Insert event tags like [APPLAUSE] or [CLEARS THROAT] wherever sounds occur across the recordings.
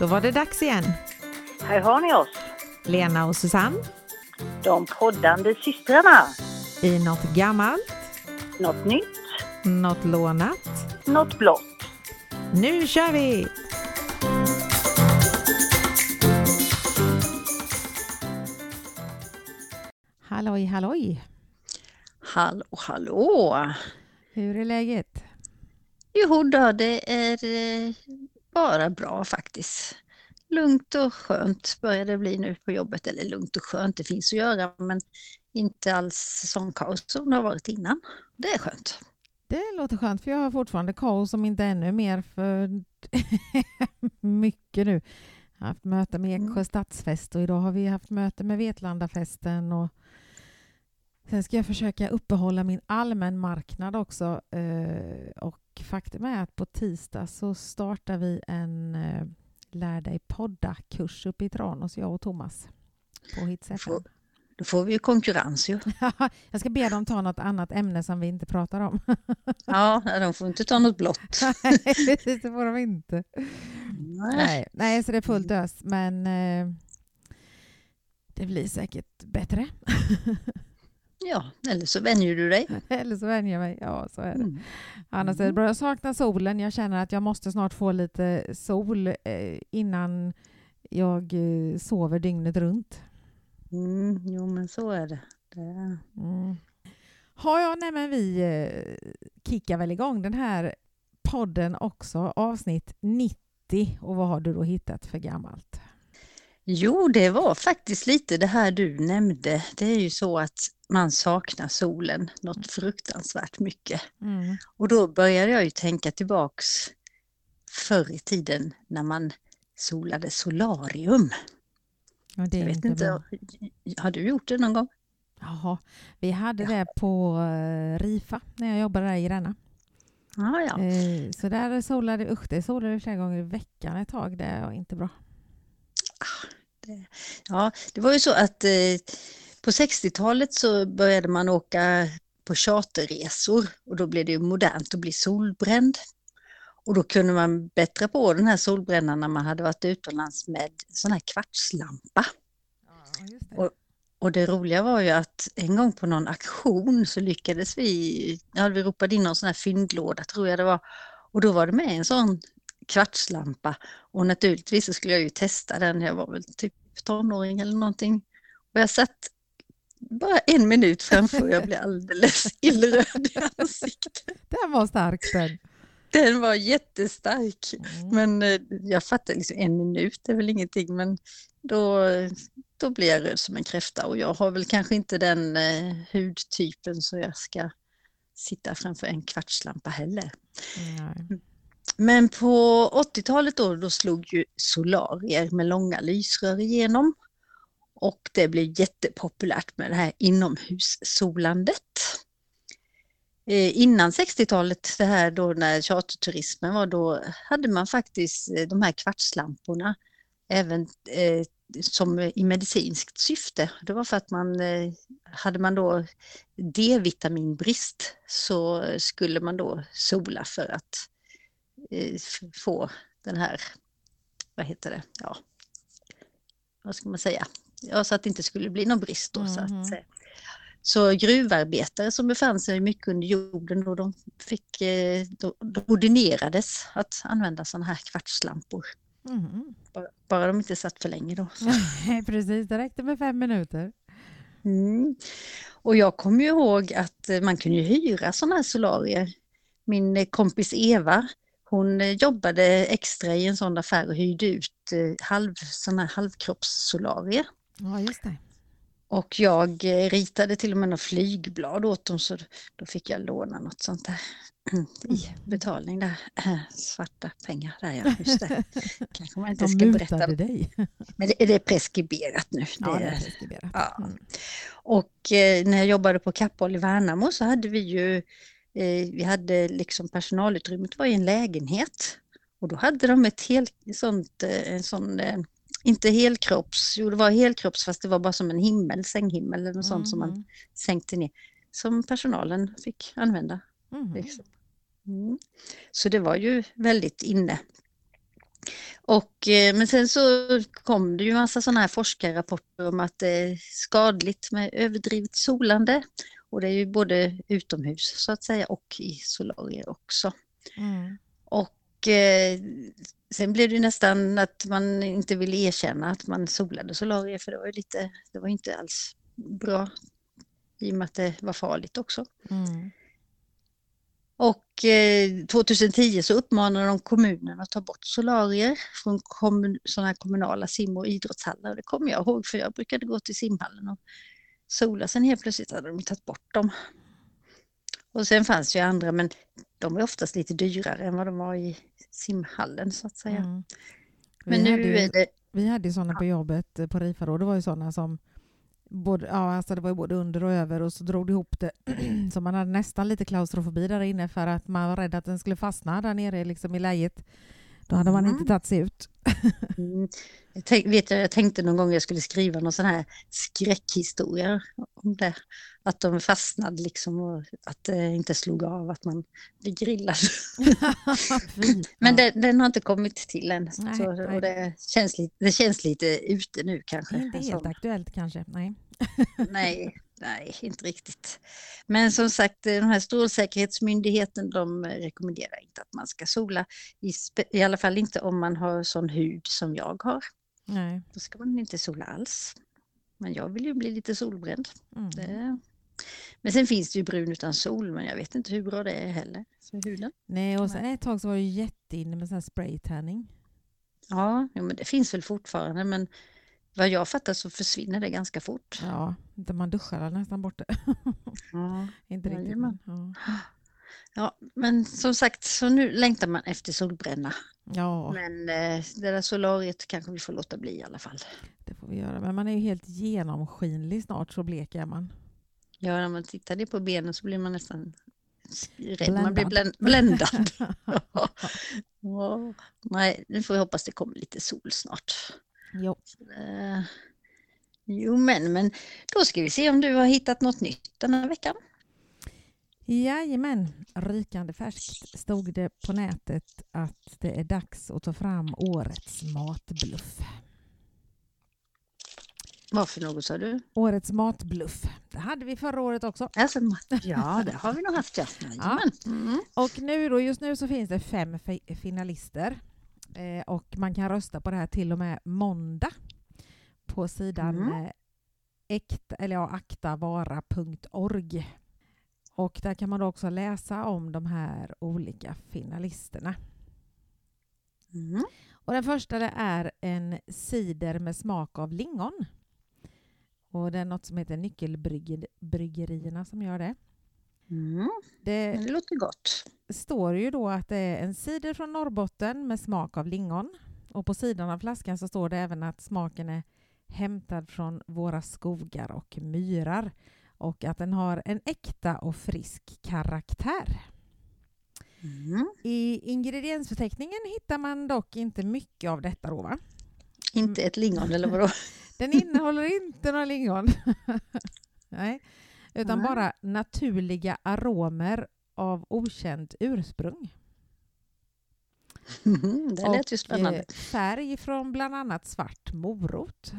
Då var det dags igen. Här har ni oss, Lena och Susanne de poddande systrarna. i något gammalt, Något nytt, något lånat. något blått. Nu kör vi! Halloj, halloj! Hallå, hallå! Hur är läget? Jo då, det är eh, bara bra faktiskt. Lugnt och skönt börjar det bli nu på jobbet. Eller lugnt och skönt, det finns att göra men inte alls sån kaos som det har varit innan. Det är skönt. Det låter skönt för jag har fortfarande kaos som inte ännu mer för [LAUGHS] mycket nu. Jag har haft möte med Eksjö Mm. stadsfest och idag har vi haft möte med Vetlandafesten och sen ska jag försöka uppehålla min allmänmarknad också eh, och faktum är att på tisdag så startar vi en eh, Lär dig podda-kurs uppe i Tranås, jag och Thomas på Hits FM. Då får vi ju konkurrens ju. [LAUGHS] jag ska be dem ta något annat ämne som vi inte pratar om. [LAUGHS] Ja, de får inte ta något blått. [LAUGHS] Nej, det får de inte. Nej. Nej, nej så det är fullt ös, men eh, det blir säkert bättre. Ja, eller så vänjer du dig. [LAUGHS] Eller så vänjer jag mig. Ja, så är det. Mm. Annars är det bra. Jag saknar solen. Jag känner att jag måste snart få lite sol eh, innan jag eh, sover dygnet runt. Mm, jo, men så är det. det är... Mm. Har jag, nej men vi eh, kickar väl igång den här podden också, avsnitt 90. Och vad har du då hittat för gammalt? Jo, det var faktiskt lite det här du nämnde. Det är ju så att man saknar solen något fruktansvärt mycket. Mm. Och då började jag ju tänka tillbaks förr i tiden när man solade solarium. Ja, det Jag vet inte inte, har du gjort det någon gång? Jaha, vi hade Ja. det på eh, Rifa när jag jobbade där i Gränna. Ja, ja. Eh, så där solade usch, det solade vi flera gånger i veckan ett tag. Det var inte bra. Ja det var ju så att eh, på 60-talet så började man åka på charterresor och då blev det modernt att bli solbränd. Och då kunde man bättra på den här solbrännan när man hade varit utomlands med sån här kvartslampa. Och- Och det roliga var ju att en gång på någon aktion så lyckades vi, ja vi ropade in någon sån här fyndlåda tror jag det var, och då var det med en sån kvartslampa och naturligtvis så skulle jag ju testa den, jag var väl typ tonåring eller någonting. Och jag satt bara en minut framför och jag blev alldeles [LAUGHS] illröd i ansiktet. Den var stark den. Den var jättestark. Mm. Men eh, jag fattar liksom en minut är väl ingenting men då, då blir jag röd som en kräfta och jag har väl kanske inte den eh, hudtypen så jag ska sitta framför en kvartslampa heller. Nej. Men på 80-talet då, då slog ju solarier med långa lysrör igenom och det blev jättepopulärt med det här inomhussolandet. Eh, Innan 60-talet, det här då när charterturismen var, då hade man faktiskt eh, de här kvartslamporna även eh, som i medicinskt syfte. Det var för att man eh, hade man då D-vitaminbrist så skulle man då sola för att eh, få den här, vad heter det, ja, vad ska man säga, ja, så att det inte skulle bli någon brist då. Så, Mhm. att, säga. så gruvarbetare som befann sig mycket under jorden då, de fick, eh, då, då ordinerades att använda sådana här kvartslampor. Mhm. Bara, bara de inte satt för länge då. [LAUGHS] Precis, det räckte med fem minuter. Mm. Och jag kommer ju ihåg att eh, man kunde hyra sådana här solarier. Min eh, kompis Eva, hon eh, jobbade extra i en sån affär och hyrde ut eh, halv, såna halvkroppssolarier. Ja, just det. Och jag eh, ritade till och med något flygblad åt dem så då fick jag låna något sånt där i betalning där. [CLEARS THROAT] Svarta pengar där ja, just det. [LAUGHS] Kanske man inte ska berätta. dig. Men det, det är preskriberat nu. Ja, det är preskriberat. Ja. Mm. Och när jag jobbade på Kappahl i Värnamo så hade vi ju, vi hade liksom personalutrymmet var i en lägenhet. Och då hade de ett helt sånt, eh, en sån, eh, inte helkropps, jo det var helkropps fast det var bara som en himmel, sänghimmel eller något sånt som man Mhm. sänkte ner. Som personalen fick använda. Mhm. Liksom. Mm. Så det var ju väldigt inne. Och, eh, men sen så kom det ju massa sådana här forskarrapporter om att det är skadligt med överdrivet solande. Och det är ju både utomhus så att säga och i solarier också. Mm. Och eh, sen blev det nästan att man inte ville erkänna att man solade solarier för det var ju lite, det var inte alls bra i och med att det var farligt också. Mm. Och eh, 2010 så uppmanade de kommunen att ta bort solarier från kommun, sådana här kommunala sim och idrottshallar. Det kommer jag ihåg för jag brukade gå till simhallen och sola. Sen helt plötsligt hade de tagit bort dem. Och sen fanns ju andra men de är oftast lite dyrare än vad de var i simhallen så att säga. Mm. Men vi nu ju, är det... vi hade ju sådana på jobbet på RIFA då. Det var ju sådana som både, ja, alltså det var ju både under och över och så drog det ihop det [CLEARS THROAT] så man hade nästan lite klaustrofobi där inne för att man var rädd att den skulle fastna där nere liksom i läget. Då hade man Mm. inte tagit sig ut. Mm. Jag, tänk, vet jag, jag tänkte någon gång jag skulle skriva någon sån här skräckhistoria om det. Att de fastnade liksom och att det inte slog av att man blev grillad. [LAUGHS] Men Ja. den, har inte kommit till än. Nej, så, nej. och det, känns lite, det känns lite ute nu kanske. Inte en helt sån- aktuellt kanske. Nej. Nej, nej, inte riktigt. Men som sagt, den här Strålsäkerhetsmyndigheten de rekommenderar inte att man ska sola. I, I alla fall inte om man har sån hud som jag har. Nej. Då ska man inte sola alls. Men jag vill ju bli lite solbränd. Mm. Det... Men sen finns det ju brun utan sol, men jag vet inte hur bra det är heller för huden. Nej, och sen ett tag så var det jätteinne med sån här spraytanning. Ja, men det finns väl fortfarande, men vad jag fattar så försvinner det ganska fort. Ja, man duschar nästan bort det. [LAUGHS] Ja. [LAUGHS] Inte riktigt. Men, ja. [GASPS] ja, men som sagt, så nu längtar man efter solbränna. ja, Men eh, det där solariet kanske vi får låta bli i alla fall. det får vi göra. Men man är ju helt genomskinlig snart, så blek är man. Ja, när man tittar ner på benen så blir man nästan rädd. Man blir Bländad. blän- bländad. [LAUGHS] Ja, nej, nu får vi hoppas det kommer lite sol snart. Jo. Eh, jo, men, men då ska vi se om du har hittat något nytt den här veckan. Jajamän, rykande färskt stod det på nätet att det är dags att ta fram årets matbluff. Vad för något sa du? Årets matbluff. Det hade vi förra året också. Alltså, ja, det har vi nog haft. Ja. [LAUGHS] Mm. Och nu då, just nu så finns det fem fi- finalister. Eh, och man kan rösta på det här till och med måndag på sidan Mm. eh, eller ja, aktavara.org. Och där kan man också läsa om de här olika finalisterna. Mm. Och den första är en cider med smak av lingon. Och det är något som heter Nyckelbryggerierna som gör det. Mm. Det Det låter gott. står ju då att det är en cider från Norrbotten med smak av lingon. Och på sidan av flaskan så står det även att smaken är hämtad från våra skogar och myrar och att den har en äkta och frisk karaktär. Mm. I ingrediensförteckningen hittar man dock inte mycket av detta då va? Inte ett lingon eller vadå? [LAUGHS] Den innehåller inte några lingon. [LAUGHS] Nej. Utan Nej. bara naturliga aromer av okänt ursprung. Mm, [LAUGHS] det lät ju Och, spännande. eh, färg från bland annat svart morot.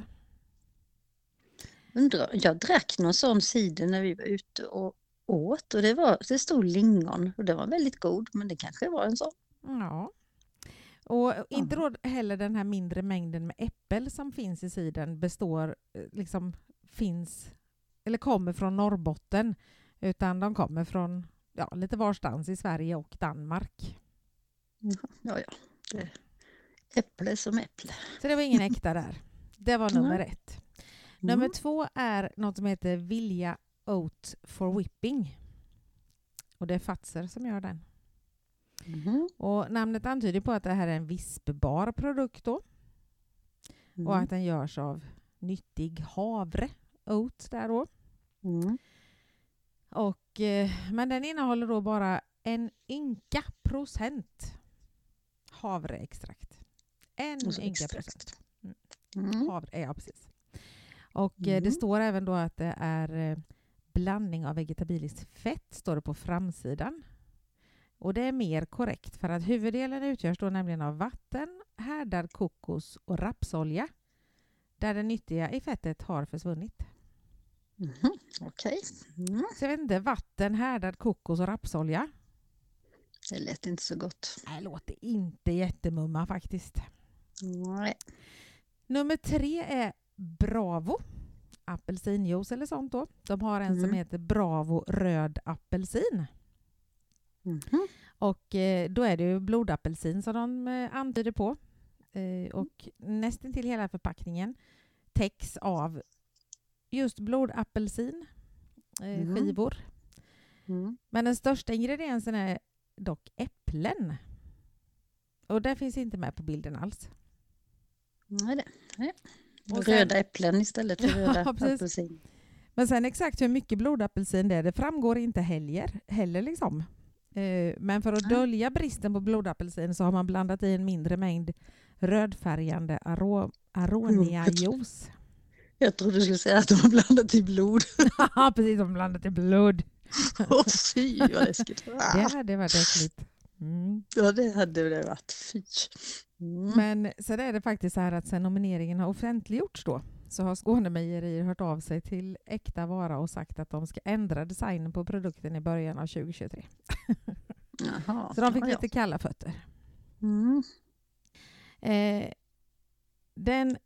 Undrar, jag drack någon sån cider när vi var ute och åt och det, var, det stod lingon och det var väldigt god men det kanske var en sån. Ja. Och inte då heller den här mindre mängden med äppel som finns i cidern består, eh, liksom finns, eller kommer från Norrbotten, utan de kommer från ja, lite varstans i Sverige och Danmark. Ja, ja. Det, äpple som äpple. Så det var ingen äkta där. Det var nummer Nej. ett. Nummer Mm. två är något som heter Vilja Oat for Whipping. Och det är Fatser som gör den. Mhm. Och namnet antyder på att det här är en vispbar produkt då. och Mm. att den görs av nyttig havre, oat där då. Mm. Och, eh, men den innehåller då bara en ynka procent havreextrakt. En ynka extrakt. procent. Mm. Havre, ja precis. Och eh, det Mm. står även då att det är eh, blandning av vegetabiliskt fett, står det på framsidan. Och det är mer korrekt för att huvuddelen utgörs då nämligen av vatten härdad kokos och rapsolja där det nyttiga i fettet har försvunnit. Mhm, Okej, mm. Så jag vet inte, vatten, härdad kokos och rapsolja. det lät inte så gott. Det låter inte jättemumma faktiskt. Nej. Nummer tre är Bravo. Apelsinjuice eller sånt då. De har en som Mm. heter Bravo röd apelsin. Mhm. Och eh, då är det ju blodapelsin som de eh, antyder på. Eh, och nästan till hela förpackningen täcks av just blodapelsin eh, Mm. skivor. Mm. Men den största ingrediensen är dock äpplen. Och det finns inte med på bilden alls. Nej, det. Nej. Och sen- Röda äpplen istället för [LAUGHS] röda Ja, precis. apelsin. Men sen exakt hur mycket blodapelsin det är, det framgår inte heller. heller liksom. Eh, Men för att dölja bristen på blodapelsin så har man blandat i en mindre mängd rödfärgande aro- aroniajuice. Jag trodde du skulle säga att de har blandat i blod. [LAUGHS] Ja, precis som blandat i blod. Åh fy vad läskigt. [LAUGHS] Det hade varit äckligt. Mm. Ja det hade det varit. Fy. Mm. Men sen är det faktiskt så här att sen nomineringen har offentliggjorts då så har Skånemejerier hört av sig till Äkta Vara och sagt att de ska ändra designen på produkten i början av 2023. Jaha. [LAUGHS] Så de fick ja. lite kalla fötter. Mm. Eh, den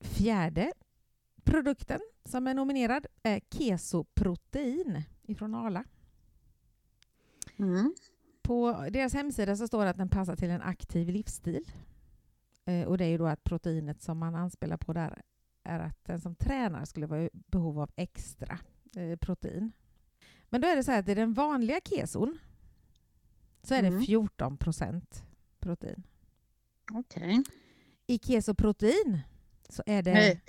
fjärde produkten som är nominerad är kesoprotein ifrån Arla. Mm. På deras hemsida så står det att den passar till en aktiv livsstil. Eh, och det är ju då att proteinet som man anspelar på där är att den som tränar skulle vara i behov av extra eh, protein. Men då är det så här att i den vanliga keson så är det Mm. 14 procent protein. Okej. I kesoprotein så är det Nej.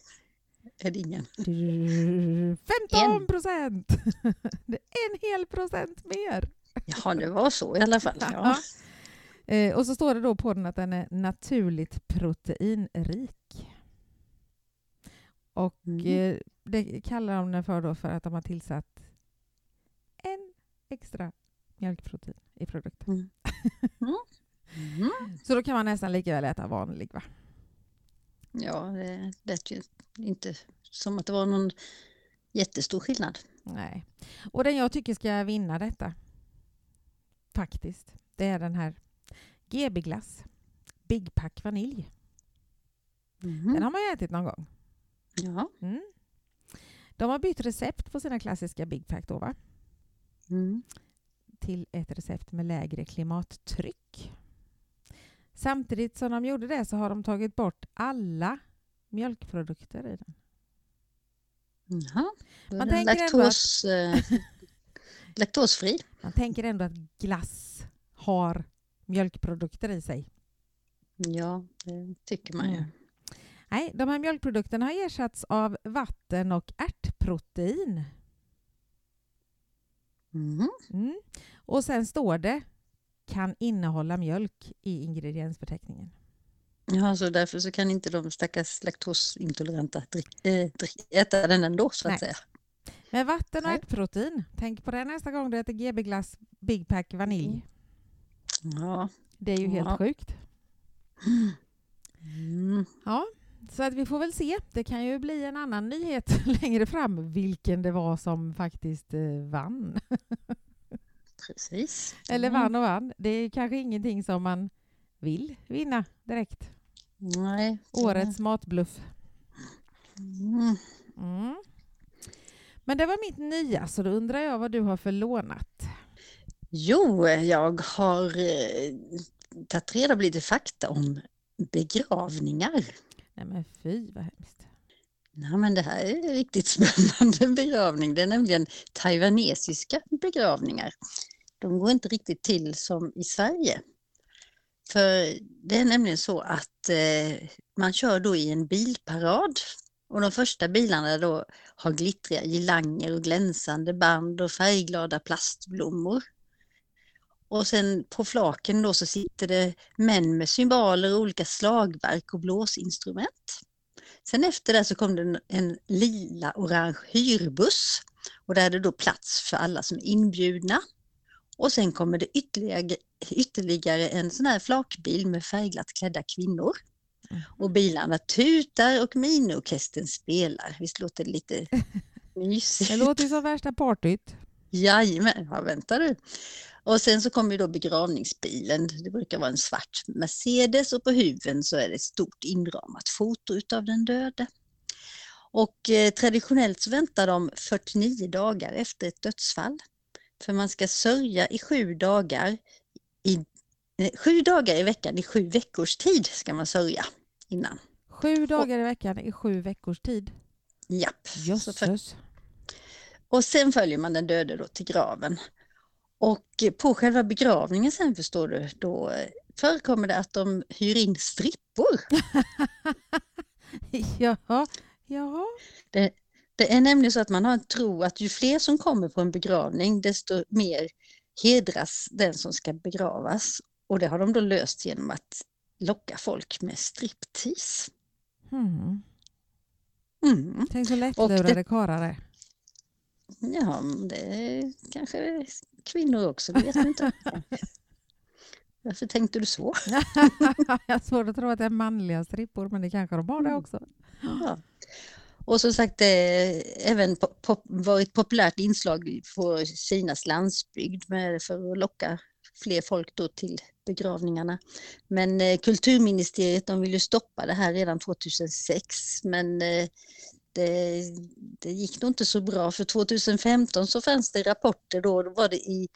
Är det ingen? [LAUGHS] 15 procent! [LAUGHS] Det är en hel procent mer. Jaha, det var så i alla fall. [LAUGHS] Ja. Eh, och så står det då på den att den är naturligt proteinrik. Och Mm. eh, det kallar de den för då för att de har tillsatt en extra mjölkprotein i produkten. Mm. Så då kan man nästan lika väl äta vanlig va? Ja, det lät ju inte som att det var någon jättestor skillnad. Nej. Och den jag tycker ska vinna detta, faktiskt, det är den här GB Glass Big Pack Vanilj. Mm. Den har man ju ätit någon gång. Ja. Mm. De har bytt recept på sina klassiska Big Pack då, va? Mm. till ett recept med lägre klimattryck. Samtidigt som de gjorde det så har de tagit bort alla mjölkprodukter i den. Jaha. Då är Man den ändå laktos, eh, [LAUGHS] laktosfri. Man tänker ändå att glass har mjölkprodukter i sig. Ja, det tycker man ju. Mm. Nej, de här mjölkprodukterna har ersatts av vatten och ärtprotein. Mm. Mm. Och sen står det kan innehålla mjölk i ingrediensförteckningen. Ja, så därför så kan inte de stackars laktosintoleranta äh, drick, äta den ändå så att Nej. säga. Men vatten och ärtprotein, tänk på det nästa gång du äter GB Glass Big Pack Vanilj. Ja. Det är ju helt Ja. sjukt. Mm. Ja, så att vi får väl se. Det kan ju bli en annan nyhet [LAUGHS] längre fram vilken det var som faktiskt eh, vann. [LAUGHS] Precis. Eller Mm. vann och vann. Det är kanske ingenting som man vill vinna direkt. Nej. Årets matbluff. Mm. Mm. Men det var mitt nya, så då undrar jag vad du har för lånat. Jo, jag har eh, tagit reda på lite fakta om begravningar. Nej men fy vad hemskt. Nej, men det här är riktigt [LAUGHS] spännande begravning. Det är nämligen taiwanesiska begravningar. De går inte riktigt till som i Sverige. För det är nämligen så att eh, man kör då i en bilparad och de första bilarna då har glittriga girlanger och glänsande band och färgglada plastblommor. Och sen på flaken då så sitter det män med symboler och olika slagverk och blåsinstrument. Sen efter det så kom det en, en lila-orange hyrbuss och där är det då plats för alla som är inbjudna. Och sen kommer det ytterligare, ytterligare en sån här flakbil med färgglatt klädda kvinnor. Och bilarna tutar och miniorkestern spelar. Visst låter det lite [LAUGHS] mysigt? Det låter som värsta partyt. Jajamän, ja, vänta du. Och sen så kommer då begravningsbilen. Det brukar vara en svart Mercedes och på huven så är det ett stort inramat foto utav den döde. Och eh, traditionellt så väntar de 49 dagar efter ett dödsfall. För man ska sörja i sju dagar. I, eh, sju dagar i veckan i sju veckors tid ska man sörja innan. Sju dagar i veckan i sju veckors tid. Japp. Jösses. och sen följer man den döde då till graven. Och på själva begravningen sen förstår du, då eh, förekommer det att de hyr in strippor. [LAUGHS] Jaha, jaha. Det, det är nämligen så att man har en tro att ju fler som kommer på en begravning desto mer hedras den som ska begravas. Och det har de då löst genom att locka folk med striptease. Hmm. Mm. Tänk så lättlurade det- karlar är. Ja, det är kanske kvinnor också, det vet man inte. [LAUGHS] Varför tänkte du så? [LAUGHS] Jag har svårt att tro att det är manliga strippor, men det kanske de har det också. Ja. Och som sagt, det har även pop, pop, varit populärt inslag på Kinas landsbygd med, för att locka fler folk då till begravningarna. Men eh, kulturministeriet de ville stoppa det här redan 2006 men eh, det, det gick nog inte så bra för 2015 så fanns det rapporter då, då var det i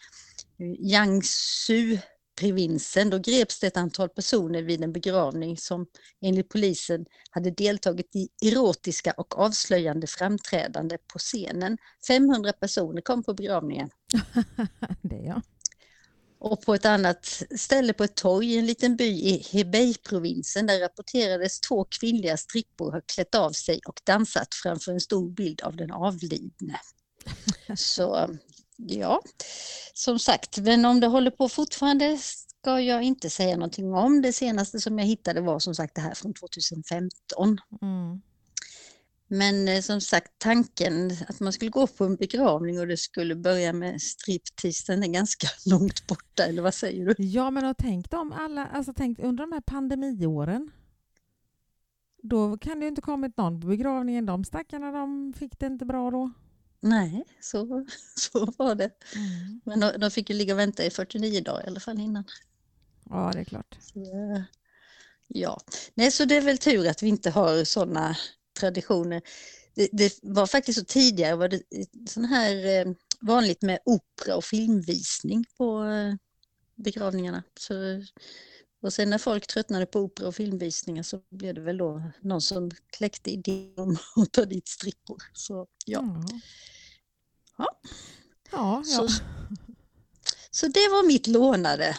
Jiangsu provinsen, då greps det ett antal personer vid en begravning som enligt polisen hade deltagit i erotiska och avslöjande framträdande på scenen. 500 personer kom på begravningen. [LAUGHS] Det ja. Och på ett annat ställe på ett torg i en liten by i Hebei-provinsen där rapporterades två kvinnliga strippor ha klätt av sig och dansat framför en stor bild av den avlidne. [LAUGHS] Så ja, som sagt, men om det håller på fortfarande ska jag inte säga någonting om. Det senaste som jag hittade var som sagt det här från 2015. Mm. Men eh, som sagt tanken att man skulle gå på en begravning och det skulle börja med striptease den är ganska [LAUGHS] långt borta, eller vad säger du? Ja, men och tänk dem alla, alltså tänk under de här pandemiåren. Då kan det ju inte kommit någon på begravningen. De stackarna de fick det inte bra då. Nej, så, [LAUGHS] så var det. Mm. Men de, de fick ju ligga och vänta i 49 dagar i alla fall innan. Ja, det är klart. Så, eh, ja, nej så det är väl tur att vi inte har sådana traditioner. Det, det var faktiskt så tidigare var det sån här eh, vanligt med opera och filmvisning på eh, begravningarna. Så, och sen när folk tröttnade på opera och filmvisningar så blev det väl då någon som kläckte idén om [LAUGHS] att ta dit strippor. Så ja, Ja. Ja. Ja, så, så det var mitt lånade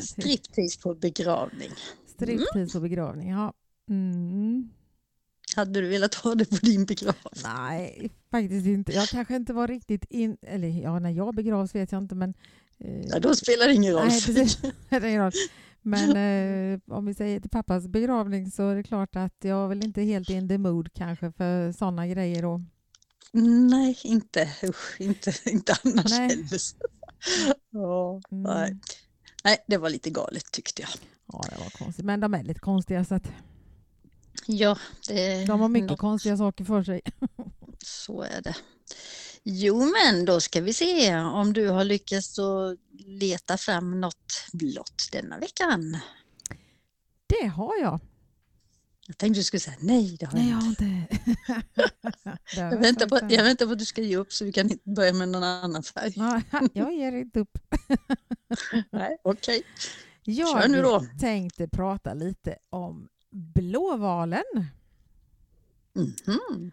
striptease på begravning. Striptease på begravning. Ja. Mm. Hade du velat ha det på din begravning? Nej, faktiskt inte. Jag kanske inte var riktigt in... Eller ja, när jag begravs vet jag inte, men... eh, Ja, då spelar det ingen roll. Nej, precis. [LAUGHS] Ingen roll. Men eh, om vi säger till pappas begravning så är det klart att jag väl inte helt in the mood kanske för sådana grejer då. Nej, inte, usch, inte, inte annars Nej. heller. Ja, Mm. nej. nej, det var lite galet tyckte jag. Ja, det var konstigt. Men de är lite konstiga så att Ja, det, de har mycket nå- konstiga saker för sig. [LAUGHS] så är det. Jo, men då ska vi se om du har lyckats att leta fram något blått denna veckan. Det har jag. Jag tänkte du skulle säga nej, det har Nej, jag [LAUGHS] jag inte. Jag väntar, på, jag väntar på att du ska ge upp så vi kan börja med någon annan färg. [LAUGHS] Jag ger inte upp. [LAUGHS] Nej, Okej, Jag kör nu då. tänkte prata lite om blåvalen Mhm.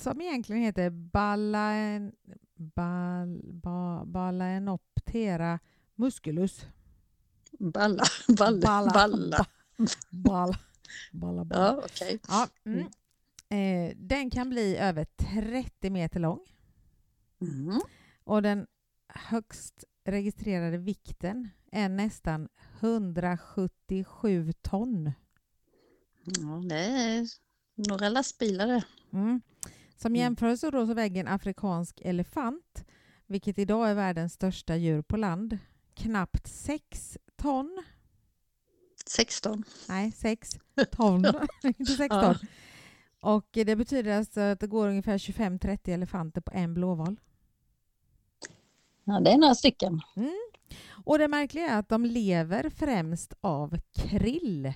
som egentligen heter Balaen, bal, ba, Balaenoptera musculus. Balla, balle, Balla- balla. Balla, balla. Ja, okej. Ja, mm. eh, den kan bli över 30 meter lång Mm. och den högst registrerade vikten är nästan 177 ton. Ja, det är några lastbilar det. Mm. Som Mm. jämförelse då så väger en afrikansk elefant vilket idag är världens största djur på land, knappt 6 ton. 16. Nej, 6 ton, [LAUGHS] inte 16. Ja. Och det betyder alltså att det går ungefär 25-30 elefanter på en blåval. Ja, det är några stycken. Och det märkliga är att de lever främst av krill,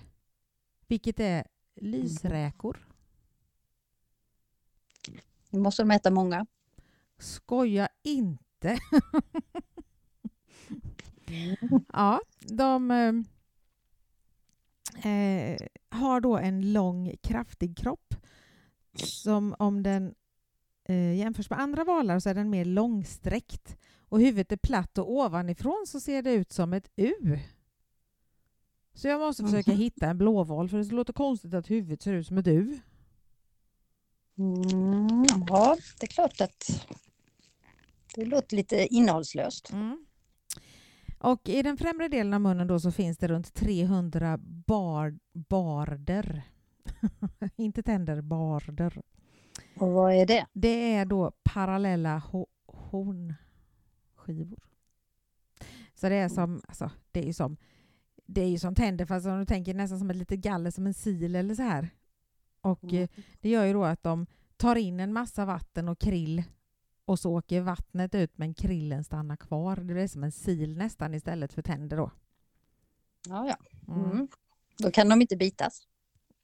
vilket är lysräkor. Nu måste de äta många. Skoja inte! [LAUGHS] ja, de eh, har då en lång, kraftig kropp som om den eh, jämförs med andra valar så är den mer långsträckt och huvudet är platt och ovanifrån så ser det ut som ett U. Så jag måste försöka [LAUGHS] hitta en blåval för det låter konstigt att huvudet ser ut som ett U. Mm, ja, det är klart att det låter lite innehållslöst. Mm. Och i den främre delen av munnen då så finns det runt 300 bar, barder. [LAUGHS] Inte tänder, barder. Och vad är det? Det är då parallella ho- hornskivor. Så det är som, alltså, det är ju som, det är ju som tänder fast om du tänker nästan som ett litet galler som en sil eller så här. Och Mm. eh, det gör ju då att de tar in en massa vatten och krill och så åker vattnet ut men krillen stannar kvar. Det blir som en sil nästan istället för tänder då. Ja, ja. Mm. Mm. Då kan de inte bitas.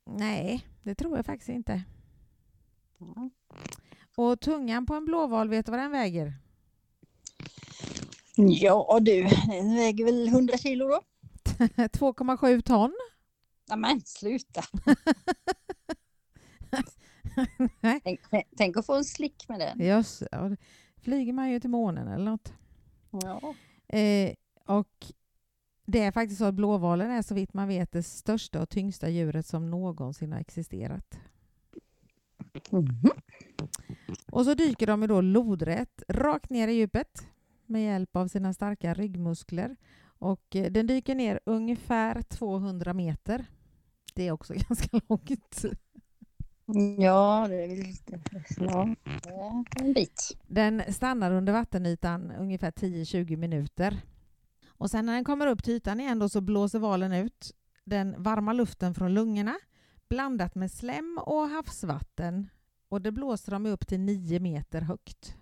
Nej, det tror jag faktiskt inte. Ja. Och tungan på en blåval, vet du vad den väger? Ja du, den väger väl 100 kilo då? [LAUGHS] 2,7 ton. Ja, men sluta! [LAUGHS] [LAUGHS] Tänk, tänk att få en slick med den. Just, ja, flyger man ju till månen eller något. Ja. Eh, och det är faktiskt så att blåvalen är så vitt man vet det största och tyngsta djuret som någonsin har existerat. Mhm. Och så dyker de då lodrätt rakt ner i djupet med hjälp av sina starka ryggmuskler. Och eh, den dyker ner ungefär 200 meter. Det är också [LAUGHS] ganska långt. Ja, det är väl lite... Ja, en bit. Den stannar under vattenytan ungefär 10-20 minuter. Och sen när den kommer upp till ytan igen då så blåser valen ut den varma luften från lungorna blandat med slem och havsvatten. Och det blåser de upp till 9 meter högt.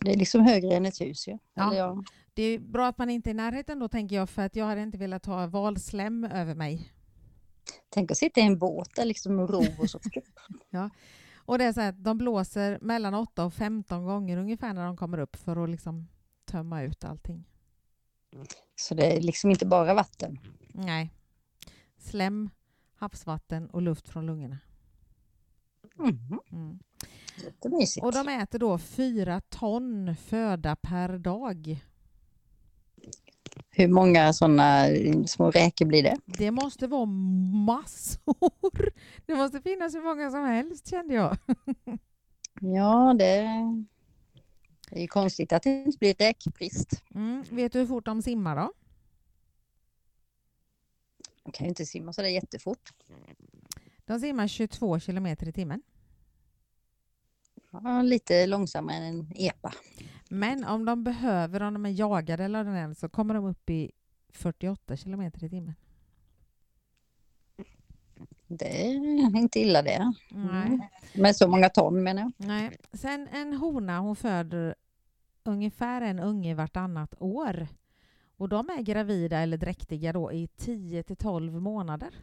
Det är liksom högre än ett hus. Ja. Eller ja. Det är bra att man inte är i närheten då tänker jag för att jag hade inte velat ha valslem över mig. Tänk att sitta i en båt där liksom och ro och så. [LAUGHS] Och det är så här att de blåser mellan 8 och 15 gånger ungefär när de kommer upp för att liksom tömma ut allting. så det är liksom inte bara vatten. Nej. Slem, havsvatten och luft från lungorna. Mm. Jättemysigt. Och de äter då fyra ton föda per dag. Hur många sådana små räkor blir det? Det måste vara massor. Det måste finnas hur många som helst kände jag. Ja, det det är ju konstigt att det inte blir räkbrist. Mm. Vet du hur fort de simmar då? De kan ju inte simma så där jättefort. De simmar 22 kilometer i timmen. Ja, lite långsammare än en epa. Men om de behöver, om de är jagade eller är, så kommer de upp i 48 kilometer i timmen. Det är inte illa det. Nej. Med så många ton menar jag. Nej. Sen en hona, hon föder ungefär en unge vartannat år. Och de är gravida eller dräktiga då i 10 till 12 månader.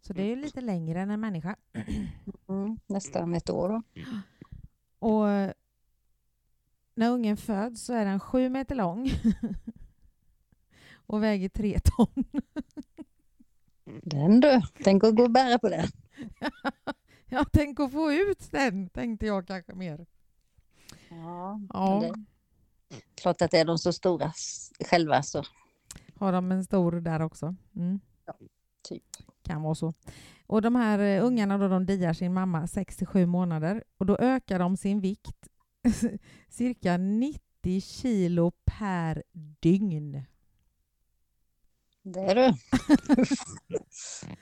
Så det är ju lite längre än en människa. Mm, nästan ett år då. Och när ungen föds så är den sju meter lång [LAUGHS] och väger tre ton. [LAUGHS] Den du, tänk att gå och bära på den. [LAUGHS] Ja, tänk att få ut den, tänkte jag kanske mer. Ja, Ja, det- klart att det är de så stora själva så. har de en stor där också? Mm. Typ. Kan vara så. Och de här eh, ungarna då, de diar sin mamma 6-7 månader och då ökar de sin vikt [LAUGHS] cirka 90 kilo per dygn. Det är du. [LAUGHS]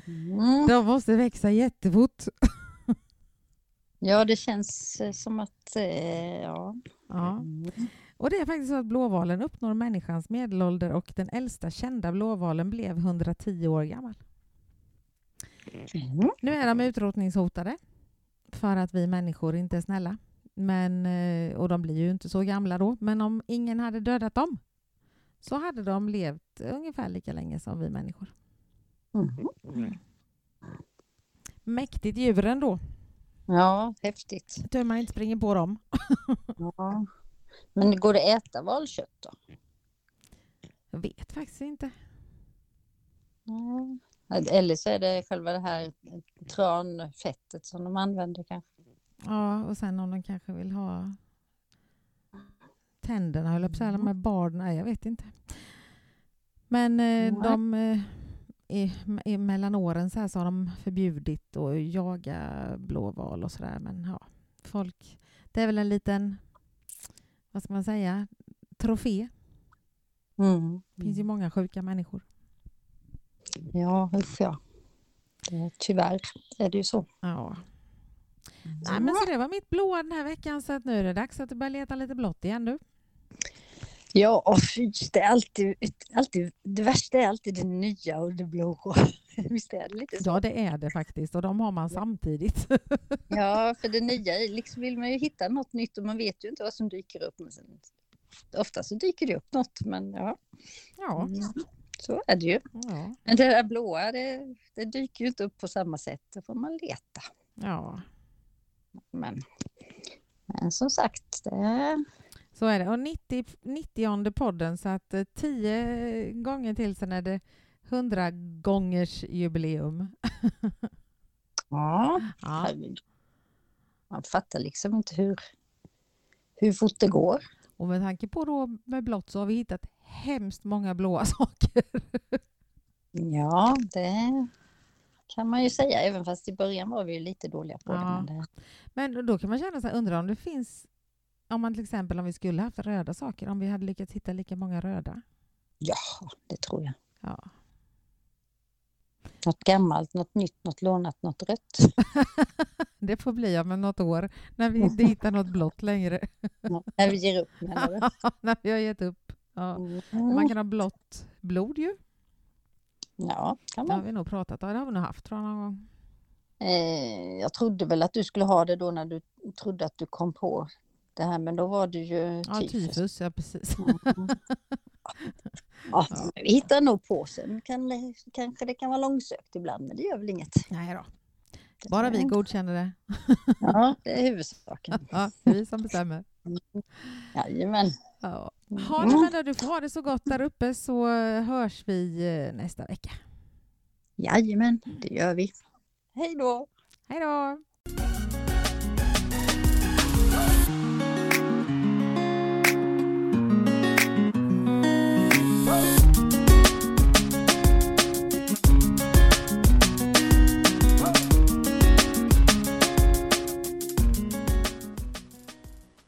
Mm. De måste växa jättefort. [LAUGHS] Ja, det känns eh, som att, eh, ja. Ja. Och det är faktiskt så att blåvalen uppnår människans medelålder och den äldsta kända blåvalen blev 110 år gammal. Mm. Nu är de utrotningshotade för att vi människor inte är snälla. Men, eh, och de blir ju inte så gamla då. Men om ingen hade dödat dem så hade de levt ungefär lika länge som vi människor. Mm. Mäktigt djur ändå. Ja, häftigt. Tur man inte springer på dem. Ja. [LAUGHS] Men går det att äta valkött då? Jag vet faktiskt inte. Mm. Eller så är det själva det här tranfettet som de använder kanske. Ja, och sen om de kanske vill ha tänderna, höll jag på att säga, de här barnen, jag vet inte. Men eh, de, eh, i, mellan åren så, här så har de förbjudit att jaga blåval och sådär. Men ja, folk, det är väl en liten, vad ska man säga, trofé. Mm. Det finns ju många sjuka människor. Ja, usch ja. Tyvärr är det ju så. Ja. Nej, men så det var mitt blåa den här veckan så att nu är det dags att du börjar leta lite blått igen du. Ja, fy, det är alltid, alltid, det värsta är alltid det nya och det blåa. [LAUGHS] Visst är det lite så? Ja, det är det faktiskt och de har man samtidigt. [LAUGHS] Ja, för det [LAUGHS] nya liksom vill man ju hitta något nytt och man vet ju inte vad som dyker upp. Men sen, ofta så dyker det upp något, men ja, Ja. mm, så är det ju. Ja. Men det där blåa, det, det dyker ju inte upp på samma sätt. Det får man leta. ja, Men, men som sagt, det, så är det. Och 90, 90 podden så att eh, tio gånger till sen är det 100 gångers jubileum. [LAUGHS] ja, Ja. Man fattar liksom inte hur, hur fort det går. Och med tanke på då med blått så har vi hittat hemskt många blåa [LAUGHS] saker. Ja, det kan man ju säga, även fast i början var vi ju lite dåliga på det. Ja. Men det Men då kan man känna så här, om det finns, om man till exempel om vi skulle haft röda saker, om vi hade lyckats hitta lika många röda. ja, det tror jag. Ja. Något gammalt, något nytt, något lånat, något rött. [LAUGHS] Det får bli om något år när vi inte hittar något blått längre. Ja, När vi ger upp menar du? [LAUGHS] när vi har gett upp. Ja. Mm. Man kan ha blått blod ju. Ja, kan Det har man. vi nog pratat om. Det har vi nog haft tror jag någon gång. Eh, jag trodde väl att du skulle ha det då när du trodde att du kom på det här, men då var det ju Ja, tyfus. tyfus. Ja, precis. Mm. [LAUGHS] Ja, vi hittar nog på sen. Kan, kanske det kan vara långsökt ibland, men det gör väl inget. Nej då. Bara vi godkänner det. Ja, det är [LAUGHS] huvudsaken. Ja, vi som bestämmer. Jajamän. Ja. Ha det, men då, du får ha det så gott där uppe så hörs vi eh, nästa vecka. Jajamän, det gör vi. Hej då! Hej då!